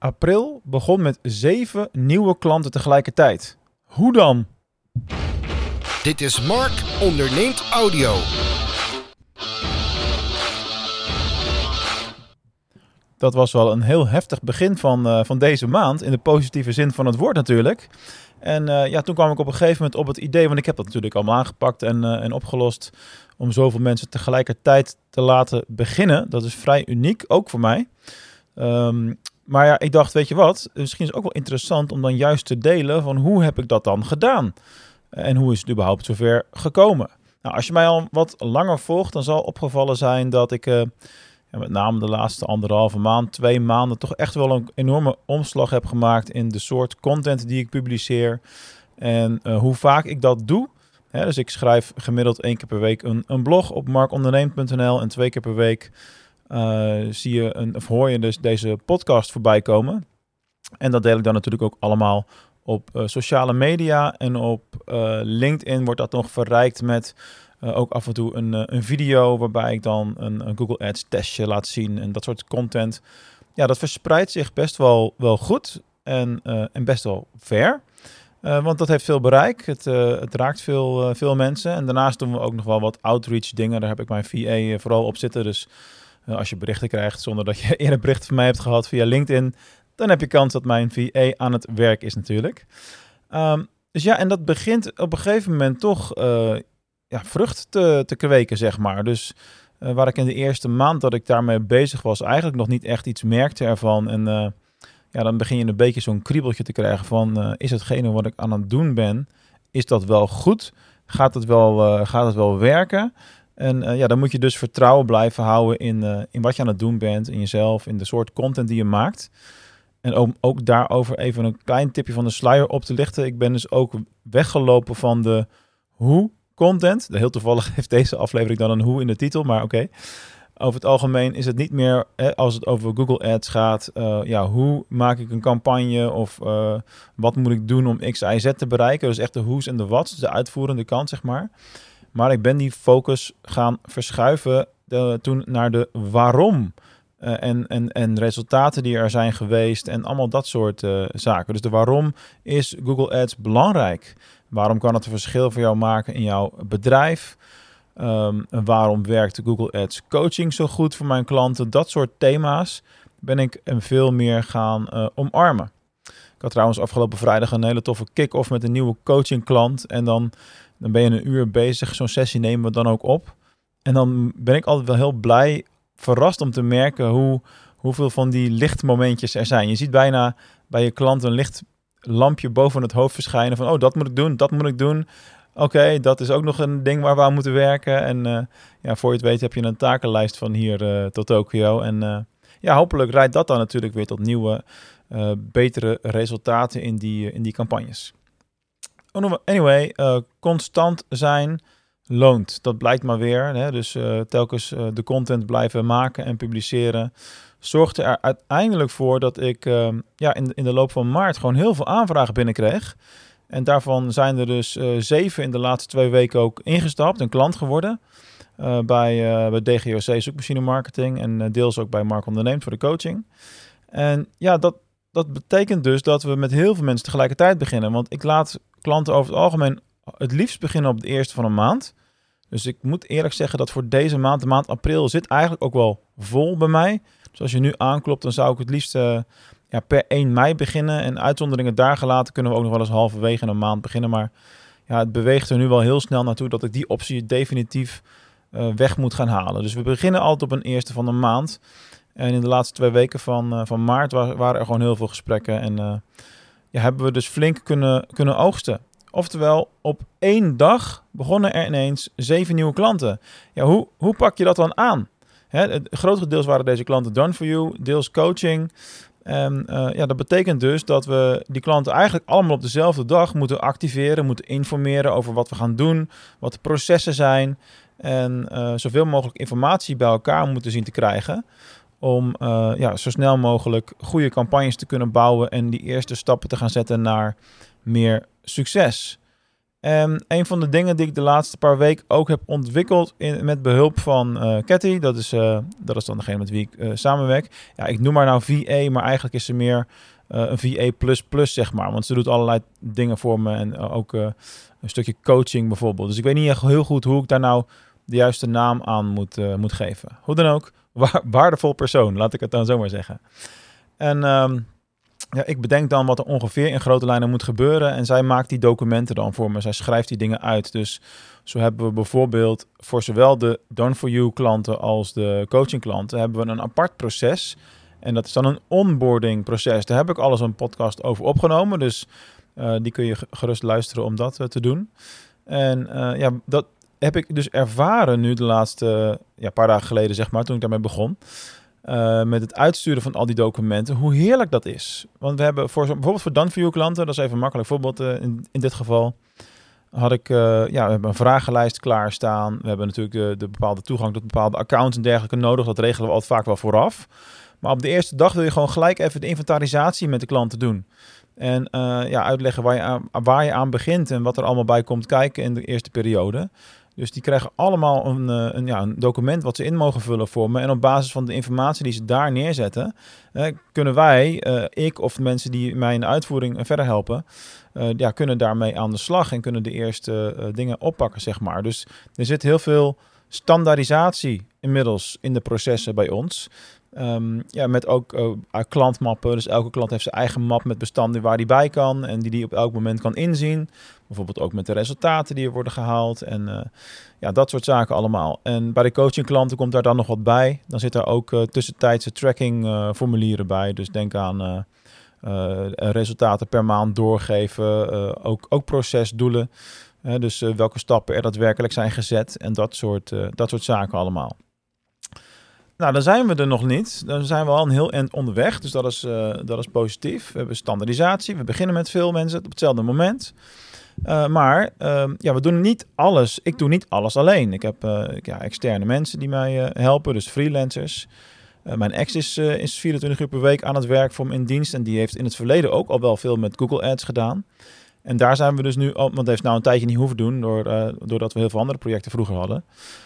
april begon met zeven nieuwe klanten tegelijkertijd. Hoe dan? Dit is Mark onderneemt audio. Dat was wel een heel heftig begin van, uh, van deze maand, in de positieve zin van het woord natuurlijk. En uh, ja, toen kwam ik op een gegeven moment op het idee, want ik heb dat natuurlijk allemaal aangepakt en, uh, en opgelost, om zoveel mensen tegelijkertijd te laten beginnen. Dat is vrij uniek, ook voor mij. Um, maar ja, ik dacht, weet je wat, misschien is het ook wel interessant om dan juist te delen van hoe heb ik dat dan gedaan? En hoe is het überhaupt zover gekomen? Nou, als je mij al wat langer volgt, dan zal opgevallen zijn dat ik ja, met name de laatste anderhalve maand, twee maanden, toch echt wel een enorme omslag heb gemaakt in de soort content die ik publiceer. En uh, hoe vaak ik dat doe. Dus ik schrijf gemiddeld één keer per week een, een blog op markonderneem.nl en twee keer per week zie je een, of hoor je dus deze podcast voorbij komen. En dat deel ik dan natuurlijk ook allemaal op uh, sociale media en op uh, LinkedIn wordt dat nog verrijkt met ook af en toe een, een video waarbij ik dan een, een, Google Ads testje laat zien en dat soort content. Ja, dat verspreidt zich best wel, wel goed en, en best wel ver. want dat heeft veel bereik. Het, het raakt veel, veel mensen. En daarnaast doen we ook nog wel wat outreach dingen. Daar heb ik mijn VA vooral op zitten. Dus als je berichten krijgt zonder dat je eerder berichten van mij hebt gehad via LinkedIn, dan heb je kans dat mijn VA aan het werk is natuurlijk. Um, dus ja, en dat begint op een gegeven moment toch uh, ja, vrucht te, te kweken, zeg maar. Dus uh, waar ik in de eerste maand dat ik daarmee bezig was, eigenlijk nog niet echt iets merkte ervan. En ja, dan begin je een beetje zo'n kriebeltje te krijgen van, is hetgene wat ik aan het doen ben, is dat wel goed? Gaat het wel, gaat het wel werken? En uh, ja, dan moet je dus vertrouwen blijven houden in, uh, in wat je aan het doen bent, in jezelf, in de soort content die je maakt. En om ook daarover even een klein tipje van de sluier op te lichten. Ik ben dus ook weggelopen van de hoe content. Heel toevallig heeft deze aflevering dan een hoe in de titel, maar oké. Over het algemeen is het niet meer, als het over Google Ads gaat, uh, ja, hoe maak ik een campagne of wat moet ik doen om X, Y, Z te bereiken. Dus echt de hoe's en de wat's, de uitvoerende kant, zeg maar. Maar ik ben die focus gaan verschuiven de, toen naar de waarom. Uh, en, en, en resultaten die er zijn geweest en allemaal dat soort uh, zaken. Dus de waarom is Google Ads belangrijk? Waarom kan het een verschil voor jou maken in jouw bedrijf? Um, waarom werkt Google Ads coaching zo goed voor mijn klanten? Dat soort thema's ben ik veel meer gaan omarmen. Ik had trouwens afgelopen vrijdag een hele toffe kick-off met een nieuwe coaching klant. En dan dan ben je een uur bezig. Zo'n sessie nemen we dan ook op. En dan ben ik altijd wel heel blij, verrast om te merken hoe, hoeveel van die lichtmomentjes er zijn. Je ziet bijna bij je klant een licht lampje boven het hoofd verschijnen van, oh, dat moet ik doen, dat moet ik doen. Oké, dat is ook nog een ding waar we aan moeten werken. En uh, ja, voor je het weet heb je een takenlijst van hier uh, tot Tokio. En uh, ja, hopelijk rijdt dat dan natuurlijk weer tot nieuwe, betere resultaten in die, in die campagnes. Anyway, uh, constant zijn loont. Dat blijkt maar weer. Hè? Dus uh, telkens uh, de content blijven maken en publiceren. Zorgde er uiteindelijk voor dat ik ehm, ja, in, in de loop van maart gewoon heel veel aanvragen binnenkreeg. En daarvan zijn er dus zeven in de laatste twee weken ook ingestapt, een klant geworden. bij, bij DGOC Zoekmachine Marketing en deels ook bij Mark Onderneemt voor de coaching. En ja, dat, dat betekent dus dat we met heel veel mensen tegelijkertijd beginnen. Want ik laat klanten over het algemeen het liefst beginnen op de eerste van een maand. Dus ik moet eerlijk zeggen dat voor deze maand, de maand april, zit eigenlijk ook wel vol bij mij. Dus als je nu aanklopt, dan zou ik het liefst uh, ja, per 1 mei beginnen. En uitzonderingen daar gelaten kunnen we ook nog wel eens halverwege een maand beginnen. Maar ja, het beweegt er nu wel heel snel naartoe dat ik die optie definitief uh, weg moet gaan halen. Dus we beginnen altijd op een eerste van een maand. En in de laatste twee weken van, uh, van maart waren er gewoon heel veel gesprekken. En ja, hebben we dus flink kunnen, kunnen oogsten. Oftewel, op één dag begonnen er ineens zeven nieuwe klanten. Ja, hoe, hoe pak je dat dan aan? Hè, het grotere deels waren deze klanten done for you, deels coaching. En uh, ja, dat betekent dus dat we die klanten eigenlijk allemaal op dezelfde dag moeten activeren, moeten informeren over wat we gaan doen, wat de processen zijn en uh, zoveel mogelijk informatie bij elkaar moeten zien te krijgen om uh, ja, zo snel mogelijk goede campagnes te kunnen bouwen en die eerste stappen te gaan zetten naar meer succes. En een van de dingen die ik de laatste paar weken ook heb ontwikkeld in, met behulp van uh, Cathy, dat is, uh, dat is dan degene met wie ik samenwerk. Ja, ik noem haar nou VA, maar eigenlijk is ze meer een VA++, zeg maar. Want ze doet allerlei dingen voor me en ook een stukje coaching bijvoorbeeld. Dus ik weet niet echt heel goed hoe ik daar nou de juiste naam aan moet, moet geven. Hoe dan ook, waardevol persoon, laat ik het dan zomaar zeggen. En... Um, ja, ik bedenk dan wat er ongeveer in grote lijnen moet gebeuren. En zij maakt die documenten dan voor me. Zij schrijft die dingen uit. Dus zo hebben we bijvoorbeeld voor zowel de Done-for-You klanten als de coaching klanten... hebben we een apart proces. En dat is dan een onboarding proces. Daar heb ik alles een podcast over opgenomen. Dus uh, die kun je gerust luisteren om dat uh, te doen. En uh, ja, dat heb ik dus ervaren nu de laatste ja, paar dagen geleden, zeg maar, toen ik daarmee begon. Uh, met het uitsturen van al die documenten, hoe heerlijk dat is. Want we hebben voor, bijvoorbeeld voor Done klanten, dat is even makkelijk voorbeeld uh, in, in dit geval, had ik, uh, ja, we hebben een vragenlijst klaarstaan. We hebben natuurlijk de, de bepaalde toegang tot bepaalde accounts en dergelijke nodig. Dat regelen we altijd vaak wel vooraf. Maar op de eerste dag wil je gewoon gelijk even de inventarisatie met de klanten doen. En ja, uitleggen waar je, aan, waar je aan begint en wat er allemaal bij komt kijken in de eerste periode. Dus die krijgen allemaal een, eh, een, ja, een document wat ze in mogen vullen voor me. En op basis van de informatie die ze daar neerzetten, eh, kunnen wij, eh, ik of mensen die mij in de uitvoering verder helpen, ja, kunnen daarmee aan de slag en kunnen de eerste dingen oppakken, zeg maar. Dus er zit heel veel standaardisatie inmiddels in de processen bij ons. Um, ja, met ook uh, klantmappen. Dus elke klant heeft zijn eigen map met bestanden waar die bij kan en die die op elk moment kan inzien. Bijvoorbeeld ook met de resultaten die er worden gehaald en uh, ja, dat soort zaken allemaal. En bij de coaching klanten komt daar dan nog wat bij. Dan zit er ook uh, tussentijdse tracking formulieren bij. Dus denk aan resultaten per maand doorgeven, ook, ook procesdoelen. dus welke stappen er daadwerkelijk zijn gezet en dat soort, dat soort zaken allemaal. Nou, dan zijn we er nog niet. Dan zijn we al een heel eind onderweg. Dus dat is, uh, dat is positief. We hebben standaardisatie. We beginnen met veel mensen op hetzelfde moment. Uh, maar uh, ja, we doen niet alles. Ik doe niet alles alleen. Ik heb uh, ja, externe mensen die mij helpen, dus freelancers. mijn ex is, is 24 uur per week aan het werk voor me in dienst. En die heeft in het verleden ook al wel veel met Google Ads gedaan. En daar zijn we dus nu, want het heeft nou een tijdje niet hoeven doen, door, uh, doordat we heel veel andere projecten vroeger hadden.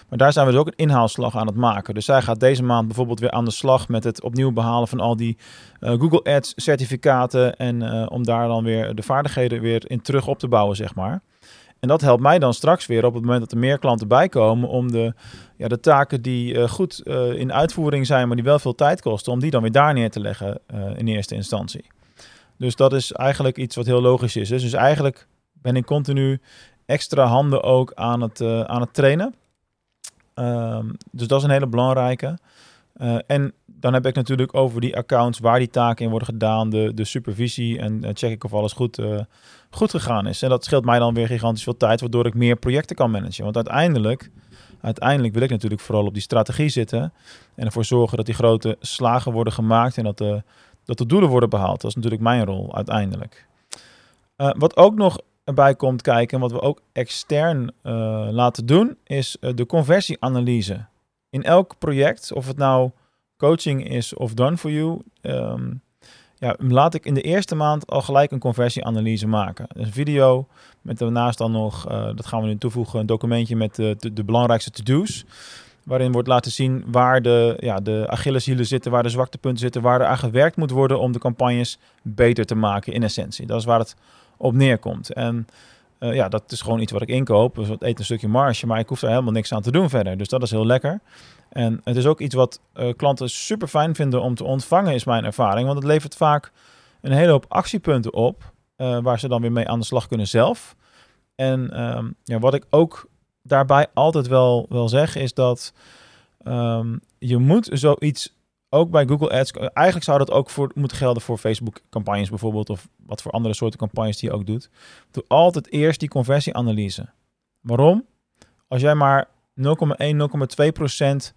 Maar daar zijn we dus ook een inhaalslag aan het maken. Dus zij gaat deze maand bijvoorbeeld weer aan de slag met het opnieuw behalen van al die uh, Google Ads certificaten. En uh, om daar dan weer de vaardigheden weer in terug op te bouwen, zeg maar. En dat helpt mij dan straks weer op het moment dat er meer klanten bijkomen om de, ja, de taken die goed in uitvoering zijn, maar die wel veel tijd kosten, om die dan weer daar neer te leggen in eerste instantie. Dus dat is eigenlijk iets wat heel logisch is. Dus eigenlijk ben ik continu extra handen ook aan het, uh, aan het trainen. Um, dus dat is een hele belangrijke. Uh, en dan heb ik natuurlijk over die accounts waar die taken in worden gedaan, de, de supervisie en uh, check ik of alles goed, goed gegaan is. En dat scheelt mij dan weer gigantisch veel tijd, waardoor ik meer projecten kan managen. Want uiteindelijk, uiteindelijk wil ik natuurlijk vooral op die strategie zitten en ervoor zorgen dat die grote slagen worden gemaakt en dat de dat de doelen worden behaald. Dat is natuurlijk mijn rol uiteindelijk. Uh, wat ook nog erbij komt kijken, wat we ook extern uh, laten doen, is uh, de conversieanalyse. In elk project, of het nou coaching is of done for you, um, ja, laat ik in de eerste maand al gelijk een conversieanalyse maken. Een video met daarnaast dan nog, dat gaan we nu toevoegen, een documentje met de, de belangrijkste to-do's. Waarin wordt laten zien waar de, ja, de Achilleshielen zitten, waar de zwaktepunten zitten, waar er aan gewerkt moet worden om de campagnes beter te maken in essentie. Dat is waar het op neerkomt. En uh, ja, dat is gewoon iets wat ik inkoop. Dus eet een stukje marge, maar ik hoef daar helemaal niks aan te doen verder. Dus dat is heel lekker. En het is ook iets wat uh, klanten super fijn vinden om te ontvangen, is mijn ervaring. Want het levert vaak een hele hoop actiepunten op, uh, waar ze dan weer mee aan de slag kunnen zelf. En um, ja, wat ik ook daarbij altijd wel, wel zeggen is dat um, je moet zoiets ook bij Google Ads, eigenlijk zou dat ook voor, moeten gelden voor Facebook campagnes bijvoorbeeld, of wat voor andere soorten campagnes die je ook doet. Doe altijd eerst die conversieanalyse. Waarom? Als jij maar 0,1, 0,2 procent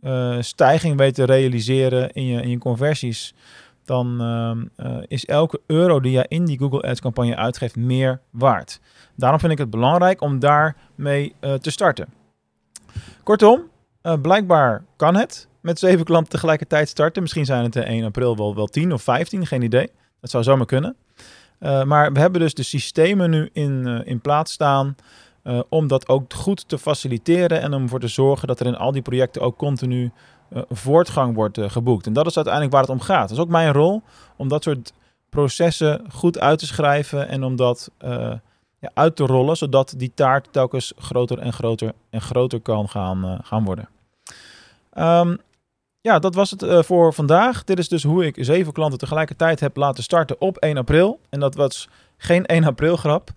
uh, stijging weet te realiseren in je, in je conversies, dan uh, is elke euro die jij in die Google Ads campagne uitgeeft meer waard. Daarom vind ik het belangrijk om daarmee uh, te starten. Kortom, uh, blijkbaar kan het met zeven klanten tegelijkertijd starten. Misschien zijn het 1 april wel, wel 10 of 15, geen idee. Dat zou zomaar kunnen. Maar we hebben dus de systemen nu in, in plaats staan om dat ook goed te faciliteren en om ervoor te zorgen dat er in al die projecten ook continu voortgang wordt geboekt. En dat is uiteindelijk waar het om gaat. Dat is ook mijn rol om dat soort processen goed uit te schrijven en om dat ja, uit te rollen, zodat die taart telkens groter en groter en groter kan gaan, gaan worden. Um, ja, dat was het voor vandaag. Dit is dus hoe ik zeven klanten tegelijkertijd heb laten starten op 1 april. En dat was geen 1 april grap.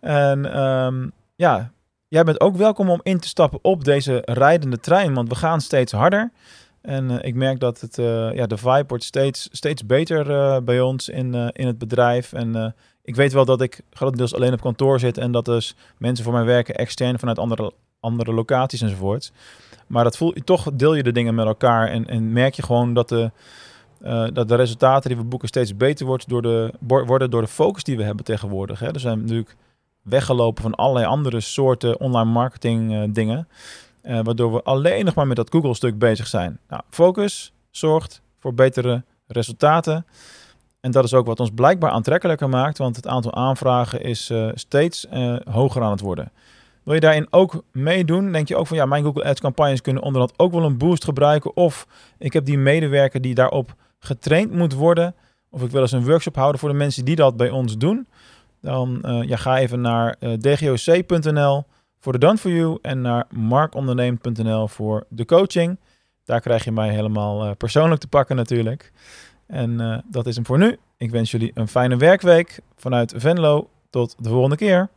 En um, ja, jij bent ook welkom om in te stappen op deze rijdende trein, want we gaan steeds harder. En uh, ik merk dat het, uh, ja, de vibe wordt steeds, steeds beter bij ons in, in het bedrijf. En ik weet wel dat ik grotendeels alleen op kantoor zit en dat dus mensen voor mij werken extern vanuit andere, andere locaties enzovoorts. Maar dat voel toch, deel je de dingen met elkaar en, en merk je gewoon dat de, dat de resultaten die we boeken steeds beter wordt door de, worden door de focus die we hebben tegenwoordig. Hè. Er zijn natuurlijk weggelopen van allerlei andere soorten online marketing uh, dingen. Uh, waardoor we alleen nog maar met dat Google-stuk bezig zijn. Nou, focus zorgt voor betere resultaten. En dat is ook wat ons blijkbaar aantrekkelijker maakt, want het aantal aanvragen is steeds hoger aan het worden. Wil je daarin ook meedoen? Denk je ook van ja, mijn Google Ads campagnes kunnen onderhand ook wel een boost gebruiken. Of ik heb die medewerker die daarop getraind moet worden. Of ik wil eens een workshop houden voor de mensen die dat bij ons doen. Dan uh, ja, ga even naar eh, dgoc.nl voor de Done For You. En naar markonderneem.nl voor de coaching. Daar krijg je mij helemaal uh, persoonlijk te pakken natuurlijk. En dat is hem voor nu. Ik wens jullie een fijne werkweek vanuit Venlo. Tot de volgende keer.